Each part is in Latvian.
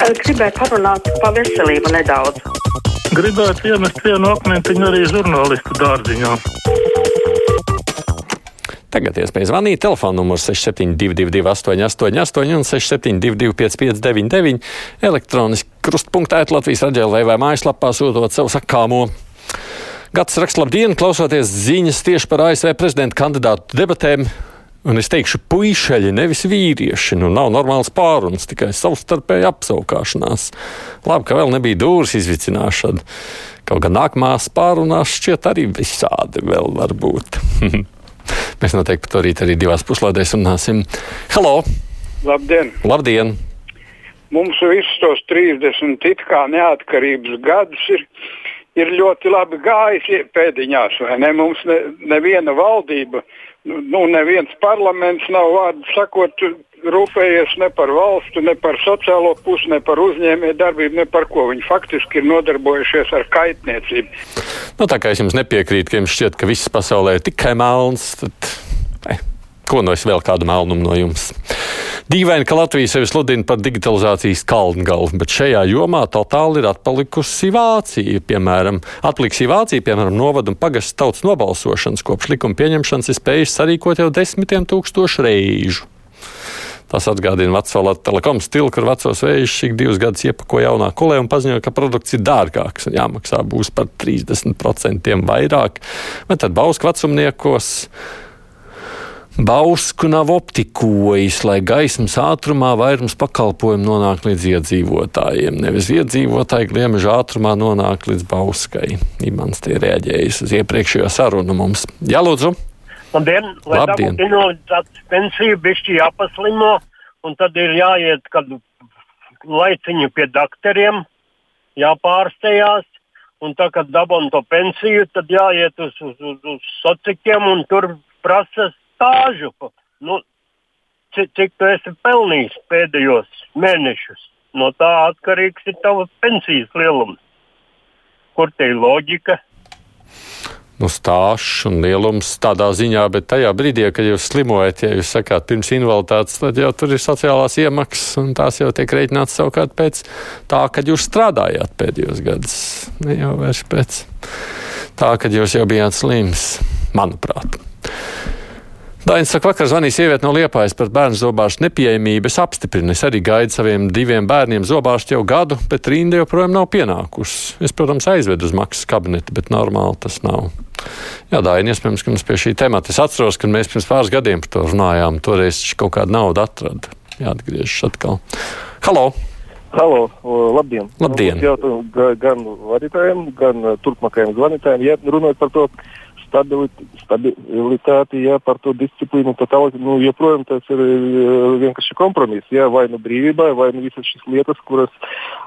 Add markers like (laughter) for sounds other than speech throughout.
Gribēju parunāt par veselību nedaudz. Gribētu iemest vienu akmentiņu arī žurnālistu dārziņā. Tagad iespēja zvanīt. Telefona numurs 6722, 888, un 672, 559, elektroniski krustpunktēt Latvijas raidījumā vai mājaslapā sūtot savu sakāmo. Gads raksta labdien, klausoties ziņas tieši par ASV prezidenta kandidātu debatēm. Un es teikšu, puiši, nevis vīrieši. Nu, nav normāls pārunas, tikai savstarpēja apsaukāšanās. Labi, ka vēl nebija dūris izvicināšana. Kaut gan nākamās pārunās šķiet arī visādi vēl var būt. (laughs) Mēs noteikti par to rīt arī divās puslaidēs runāsim. Halo! Labdien! Labdien! Mums visus tos 30 it kā neatkarības gadus ir, ir ļoti labi gājis pēdiņās, ne? Mums ne, neviena valdība, nu, neviens parlaments nav vārdu sakot rūpējies ne par valstu, ne par sociālo pusi, ne par uzņēmēju darbību, ne par ko. Viņi faktiski ir nodarbojušies ar kaitniecību. Nu, tā kā es jums nepiekrītu, ka jums šķiet, ka viss pasaulē ir tikai melns, tad eh, ko no es vēl kādu melnumu no jums? Dīvaini, ka Latvija sevi sludina par digitalizācijas kalngalvu, bet šajā jomā totāli ir atpalikusi Vācija. Piemēram, atliksī Vācija, piemēram, novada un pagasts tautas nobalsošanas kopš likuma pieņemšanas ir spējuši sarīkot jau desmitiem tūkstošu reižu. Tas atgādina veco telekomu stilu, kur vecos vējus šī divus gadus iepako jaunā kulē un paziņoja, ka produkts ir dārgāks un jāmaksā būs par 30% vairāk. Bet tad Bauska vecumniekos. Bausku nav optikojis, lai gaismas ātrumā vairums pakalpojumu nonāk līdz iedzīvotājiem. Nevis iedzīvotāji gliemeža ātrumā nonāk līdz Bauskai. Imants tie reaģējis uz iepriekšējo sarunu mums. Jā, lūdzu! Labdien! Lai Labdien. dabūtu invaliditātes pensiju, bišķi jāpaslimo, un tad ir jāiet kādu laiciņu pie doktoriem, jāpārstējās, un tā, kad dabūn to pensiju, tad jāiet uz, uz, uz, uz socikiem, un tur prasa stāžu. Nu, cik, cik tu esi pelnījis pēdējos mēnešus? No tā atkarīgs ir tavs pensijas lielums. Kur te ir loģika? nu, stāsts un lielums tādā ziņā, bet tajā brīdī, kad jūs slimojat, ja jūs sakāt pirms invaliditātes, tad jau tur ir sociālās iemaksas, un tās jau tiek rēķināts savukārt pēc tā, kad jūs strādājāt pēdējos gadus. Ne jau vairs pēc tā, kad jūs jau bijāt slims, manuprāt. Dainis saka, vakar zvanīja sieviete no Liepājas par bērnu zobārstu nepieejamību. Es apstiprinu, es arī gaidu saviem diviem bērniem zobārstu jau gadu, bet rinda joprojām nav pienākusi. Es, protams, aizvedu uz maksas kabinetu, bet normāli tas nav. Jā, Daini, iespējams, ka mums pie šī temata. Es atceros, ka mēs pirms pāris gadiem par to runājām. Toreiz kaut kāda nauda atrada. Jāatgriežas atkal. Halo! Halo, labdien! Labdien. Jautājumu gan vadītājiem, gan turpmākajiem zvanītājiem. Ja runājot par to, stabilitāti, jā, par to disciplīnu. Tālāk, nu, joprojām tas ir vienkārši kompromiss. Jā, vai nu brīvībai, vai nu visas šīs lietas, kuras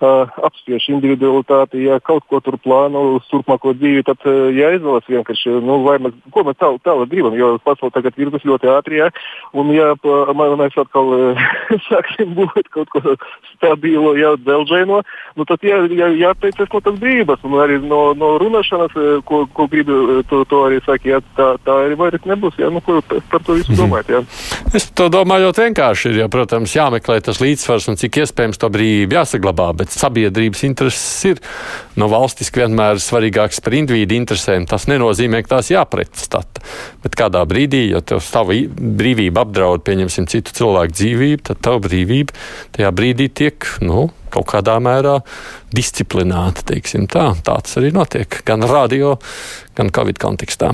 uh, apspiež individualitāti, ja kaut ko tur plāno uz turpmāko dzīvi, tad uh, jāizvēlas vienkārši, nu, vai mēs, ko mēs tālāk tā, gribam, jo pasaule tagad virdas ļoti ātri, jā, un ja pa, mēs atkal uh, sāksim būt kaut ko stabilu, jā, dzelžēno, nu, tad jā, jā, jāteicas no tās brīvības, un arī no, no runāšanas, ko, ko gribu to, to arī saka, ja tā, tā arī vairs nebūs. Jā, nu, ko par to visu Mhm. domājat? Jā? Es to domāju ļoti vienkārši. Ir, jo, protams, jāmeklē tas līdzsvars un cik iespējams to brīvību jāsaglabā, bet sabiedrības intereses ir no valstiski vienmēr svarīgākas par individu interesēm. Tas nenozīmē, ka tās jāpretstata. Bet kādā brīdī, ja tev tava brīvība apdraud, pieņemsim, citu cilvēku dzīvību, tad tava brīvība tajā brīdī tiek, nu, kaut kādā mērā disciplināta. Tā. tā tas arī notiek gan radio, gan Covid kontekstā.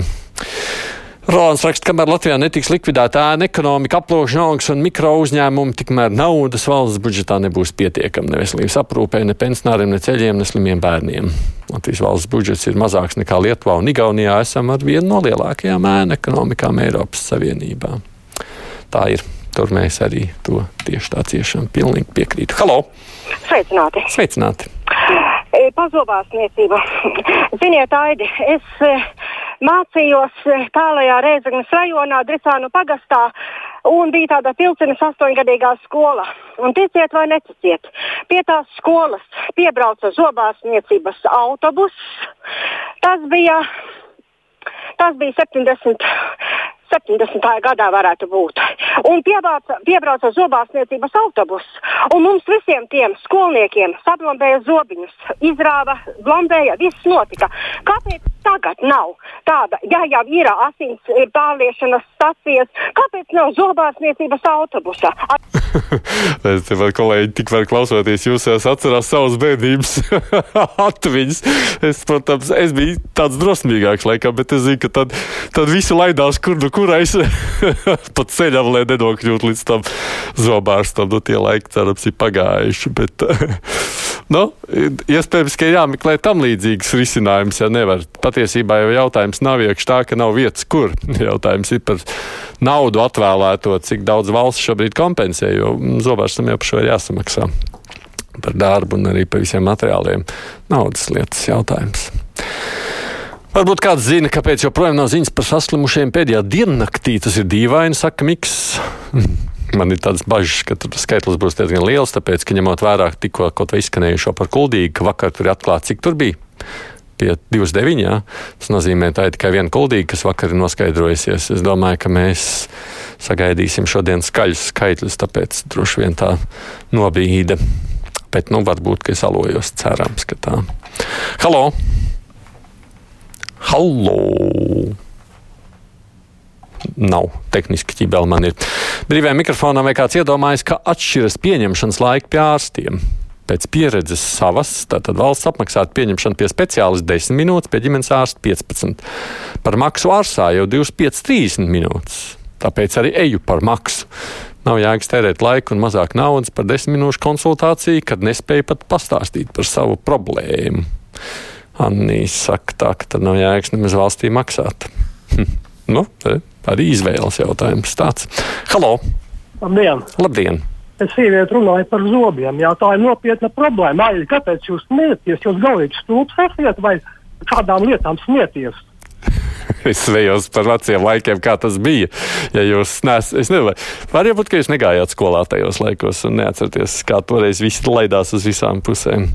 Rolands raksta, kamēr Latvijā netiks likvidēta ēna ekonomika, aploksņa augs un mikro uzņēmumi, tikmēr naudas valsts budžetā nebūs pietiekama ne veselības aprūpē, ne pensionāriem, ne ceļiem, ne slimiem bērniem. Latvijas valsts budžets ir mazāks nekā Lietuvā un Igaunijā. Esam ar vienu no lielākajām ēna ekonomikām Eiropas Savienībā. Tā ir. Tur mēs arī to tieši tā ciešam. Pilnīgi piekrītu. Halo! Sveicināti! Sveicināti! E, Pazobārsniecība. Ziniet, Aidi, es e, mācījos e, tālajā Rēzaknes rajonā, Drisānu pagastā, un bija tāda pilcenes astoņgadīgā skola. Un ticiet vai neticiet, pie tās skolas piebrauca zobārsniecības autobus. Tas bija, tas bija 70. 70. gadā varētu būt. Un piebrauca, piebrauca zobārstniecības autobus. Un mums visiem tiem skolniekiem sablombēja zobiņus, izrāva, blombēja, viss notika. Kāpēc tagad nav tāda, ja jau ir asins pārliešanas stacijas, kāpēc nav zobārstniecības autobusa? (laughs) es te varu, kolēģi, tikmēr klausoties, jūs atcerās savas bērnības (laughs) atmiņas. Es, protams, es biju tāds drosmīgāks laikam, bet es zinu, ka tad, tad visi laidās kur nu kurais (laughs) pat ceļam, lai nenokļūtu līdz tam zobārstam. Nu, tie laiki, cerams, ir pagājuši. Bet, (laughs) nu, iespējams, ka jāmeklē tam līdzīgs risinājums, ja nevar. Patiesībā jau jautājums nav iekšā tā, ka nav vietas, kur. (laughs) Jautājums ir par naudu atvēlēto, cik daudz valsts šobrīd kompensē, jo zobārstam jau par šo ir jāsamaksā. Par darbu un arī par visiem materiāliem. Naudas lietas jautājums. Varbūt kāds zina, kāpēc joprojām nav ziņas par saslimušiem pēdējā diennaktī. Tas ir dīvaini, saka Miks. Man ir tāds bažas, ka tur skaitlis būs diezgan liels, tāpēc, ka ņemot vērā tikko kaut vai izskanējušo par kuldīgu, ka vakar tur ir atklāts, cik tur bija. Pie 29. Jā. Tas nozīmē, ka tā ir tikai viena kuldīga, kas vakar ir noskaidrojusies. Es domāju, ka mēs sagaidīsim šodien skaļus skaitļus, tāpēc droši vien tā nobīda. Bet, nu, varbūt, ka es alojos, cerams, ka tā. Halo! Hallo! Nav tehniski ķībeli man ir. Brīvajā mikrofonā vai kāds iedomājas, ka atšķiras pieņemšanas laika pie ārstiem. Pēc pieredzes savas, tātad valsts apmaksāta pieņemšana pie speciālista 10 minūtes, pie ģimenes ārsta 15. Par maksu ārsā jau 25-30 minūtes. Tāpēc arī eju par maksu. Nav jēgas tērēt laiku un mazāk naudas par 10 minūšu konsultāciju, kad nespēju pat pastāstīt par savu problēmu. Annija saka, tā, ka tad nav jēgas nemaz valstī maksāt. nu, arī izvēles jautājums tāds. Halo! Labdien! Labdien. Es sievieti runāju par zobiem. Jā, tā ir nopietna problēma. Ai, kāpēc jūs smieties? Jūs galīgi stulbs esat vai kādām lietām smieties? (laughs) es vējos par veciem laikiem, kā tas bija. Ja jūs nesat, es nezinu, var jau būt, ka jūs negājāt skolā tajos laikos un neatcerieties, kā toreiz viss laidās uz visām pusēm.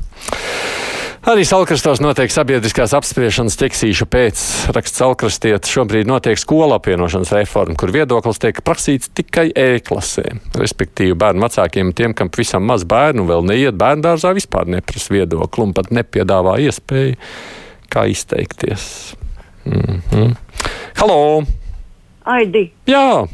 Arī Salkrastos notiek sabiedriskās apspriešanas ķeksīšu pēc, raksts Salkrastiet, šobrīd notiek skola apvienošanas reforma, kur viedoklis tiek prasīts tikai E-klasē. Respektīvi, bērnu vecākiem, tiem, kam pavisam maz bērnu vēl neiet bērnu dārzā, vispār neprasa viedokli un pat nepiedāvā iespēju, kā izteikties. Mm -hmm. Halo! Aidi! Jā!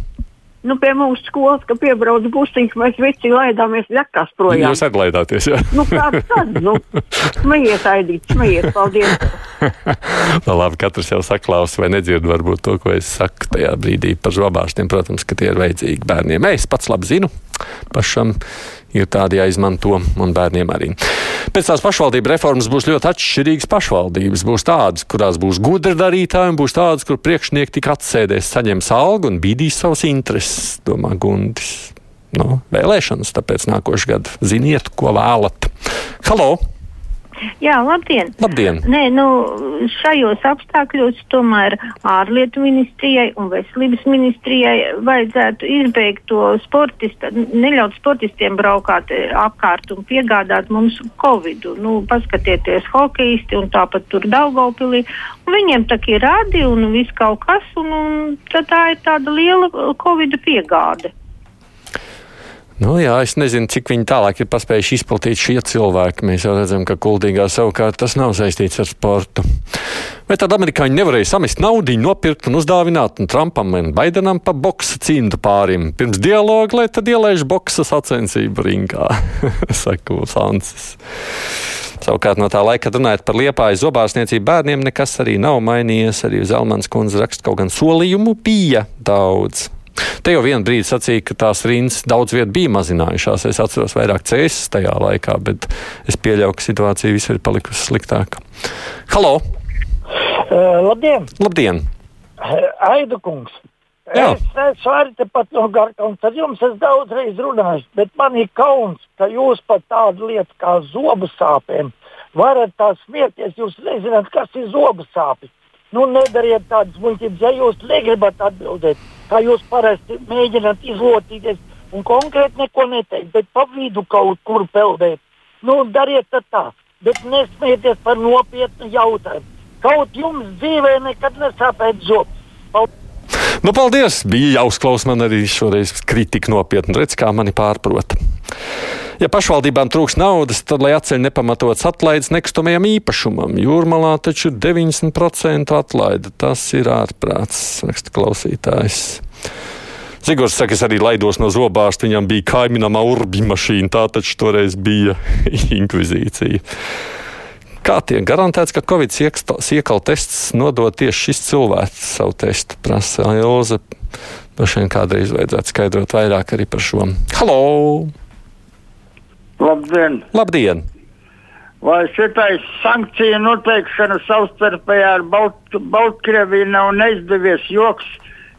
Nu, pie mums skolas, ka piebrauc busiņš, mēs visi laidāmies ļakās projām. Jūs atlaidāties, jā? nu, kā tad, nu, (laughs) smejiet, Aidīt, smejiet, paldies. (laughs) nu, labi, katrs jau saklaus vai nedzird varbūt to, ko es saku tajā brīdī par žobārstiem. Protams, ka tie ir vajadzīgi bērniem. Es pats labi zinu, pašam ir tādi jāizmanto, un bērniem arī. Pēc tās pašvaldību reformas būs ļoti atšķirīgas pašvaldības. Būs tādas, kurās būs gudri darītāji, un būs tādas, kur priekšnieki tik atsēdēs, saņems algu un bīdīs savas intereses, domā Gundis. No, vēlēšanas, tāpēc nākošais gads ziniet, ko vēlat. Halo! Jā, labdien! labdien. Nē, nu, šajos apstākļos tomēr ārlietu ministrijai un veselības ministrijai vajadzētu izbeigt to sportistu, neļaut sportistiem braukāt e, apkārt un piegādāt mums covidu. Nu, paskatieties, hokeisti un tāpat tur Daugavpilī. Viņiem tā ir radi un viss kaut kas, un, un tā ir tāda liela covida piegāde. Nu, jā, es nezinu, cik viņi tālāk ir paspējuši izplatīt šie cilvēki. Mēs jau redzam, ka kuldīgā savukārt tas nav saistīts ar sportu. Vai tad amerikāņi nevarēja samest naudu, nopirkt un uzdāvināt un Trumpam un Baidenam pa boksa cīņu pārim? Pirms dialoga, lai tad ielaiž boksa sacensību ringā, (laughs) saka Francis. Savukārt no tā laika, kad runājot par liepāju zobārstniecību bērniem, nekas arī nav mainījies. Arī Zelmans kundze raksta, kaut gan solījumu bija daudz. Te jau vienā brīdī sacīja, ka tās rindas daudz vietā bija mazinājušās. Es atceros vairāk cēsis tajā laikā, bet es pieļauju, ka situācija visur ir palikusi sliktāka. Halo! Uh, labdien! Labdien! Aidu kungs! Jā. Es esmu arī tepat no Garkaunas. Ar jums es daudzreiz runāju, bet man ir kauns, ka jūs pat tādu lietu kā zobu sāpēm varat tās smieties. Jūs nezināt, kas ir zobu sāpes. Nu, nedariet tādas muļķības, ja jūs negribat atbildēt, kā jūs parasti mēģināt izlotīties un konkrēti neko neteikt, bet pa vidu kaut kur peldēt. Nu, dariet tā, bet nesmieties par nopietnu jautājumu. Kaut jums dzīvē nekad nesāpēt zobus. Nu, paldies! Bija jāuzklaus man arī šoreiz kritika nopietni. Redz, kā mani pārprot. Ja pašvaldībām trūks naudas, tad, lai atceļ nepamatots atlaides nekustamajam īpašumam, jūrmalā taču 90% atlaida. Tas ir ārprāts, raksta klausītājs. Zigors saka, es arī laidos no zobārsta. Viņam bija kaimiņam urbi mašīna. Tā taču toreiz bija (laughs) inkvizīcija. Kā tiek garantēts, ka Covid siekal tests nodod tieši šis cilvēks savu testu? Prasa Ilze. Droši vien kādreiz vajadzētu skaidrot vairāk arī par šo. Halo! Labdien! Labdien! Vai šitais sankciju noteikšana savstarpējā ar Balt Baltkrieviju nav neizdevies joks,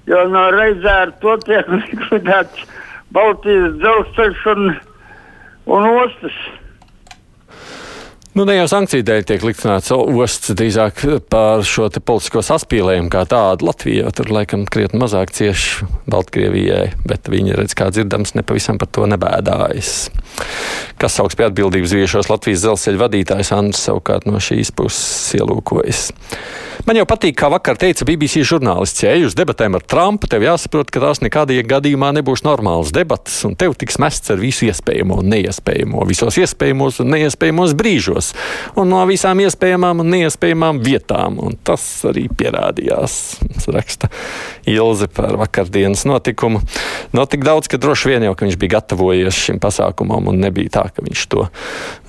jo no reizē ar to tiek (laughs) likvidēts Baltijas dzelzceļš un, un ostas. Nu, ne jau sankciju dēļ tiek likvidēts osts, drīzāk par šo politisko saspīlējumu kā tādu. Latvijā tur laikam krietni mazāk cieši Baltkrievijai, bet viņi redz, kā dzirdams, nepavisam par to nebēdājas. Kas sauks pie atbildības viešos Latvijas dzelzceļa vadītājs Andris savukārt no šīs puses ielūkojas. Man jau patīk, kā vakar teica BBC žurnālists, ja ej uz debatēm ar Trumpu, tev jāsaprot, ka tās nekādā gadījumā nebūs normālas debatas, un tev tiks mests ar visu iespējamo un neiespējamo, visos iespējamos un neiespējamos brīžos, un no visām iespējamām un neiespējamām vietām. Un tas arī pierādījās, raksta Ilze par vakardienas notikumu. No tik daudz, ka droši vien jau viņš bija gatavojies šim pasākumam, un nebija tā, ka viņš to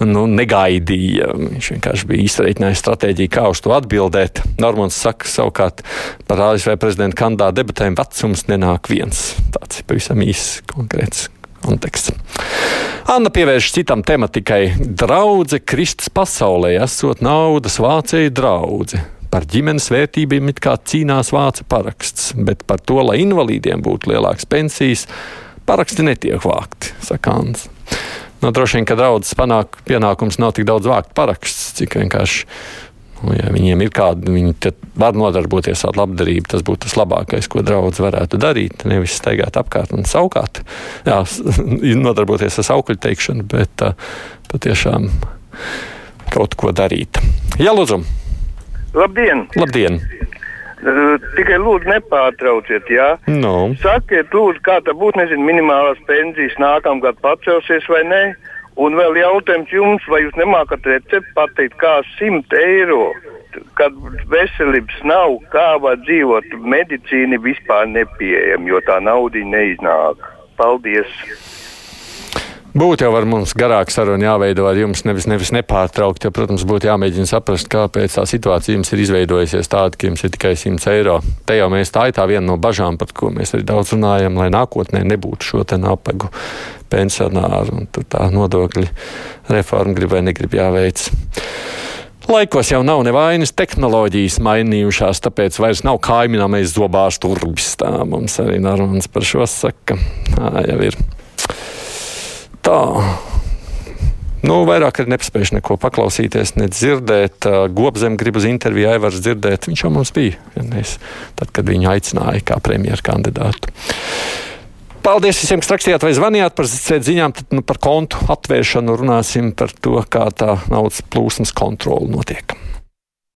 nu, negaidīja. Viņš vienkārši bija izreikinājis stratēģiju, kā uz to atbildēt. Normons saka savukārt par ASV prezidenta kandidātu debatēm vecums nenāk viens. Tāds ir pavisam īsts konkrēts konteksts. Anna pievērš citam tematikai. Draudze Kristus pasaulē esot naudas vācēju draudze. Par ģimenes vērtībiem it kā cīnās vāca paraksts, bet par to, lai invalīdiem būtu lielākas pensijas, paraksti netiek vākti, saka Anna. No, droši vien, ka draudzes panāk, pienākums nav tik daudz vākt paraksts, cik vienkārši Nu, ja viņiem ir kāda, viņi var nodarboties ar labdarību. Tas būtu tas labākais, ko draugs varētu darīt. Nevis staigāt apkārt un saukāt, jā, (laughs) nodarboties ar saukļu teikšanu, bet uh, patiešām kaut ko darīt. Jā, lūdzu! Labdien! Labdien. Uh, tikai lūdzu, nepārtrauciet, jā. No. Sakiet, lūdzu, kā tā būtu, nezinu, minimālās pensijas nākamgad pacelsies vai nē. Un vēl jautājums jums, vai jūs nemākat recepti pateikt, kā 100 eiro, kad veselības nav, kā var dzīvot, medicīna vispār nepieejama, jo tā nauda neiznāk. Paldies! Būtu jau ar mums garāka saruna jāveido ar jums, nevis, nevis nepārtraukt. Jo, protams, būtu jāmēģina saprast, kāpēc tā situācija jums ir izveidojusies tāda, ka jums ir tikai 100 eiro. Te jau mēs tā ir tā viena no bažām, par ko mēs arī daudz runājam, lai nākotnē nebūtu šo te napagu pensionāru un tā nodokļu reforma grib vai negrib jāveic. Laikos jau nav nevainas, tehnoloģijas mainījušās, tāpēc vairs nav kaimiņāmais zobārs turbis. Tā mums arī Normans par šo saka. Tā jau ir. Tā. Nu, vairāk arī nepaspējuši neko paklausīties, ne dzirdēt. Gobzem grib uz interviju Aivars dzirdēt. Viņš jau mums bija vienreiz, tad, kad viņu aicināja kā premjeru kandidātu. Paldies visiem, kas rakstījāt vai zvanījāt par ziņām. Tad nu, par kontu atvēršanu runāsim par to, kā tā naudas plūsmas kontrole notiek.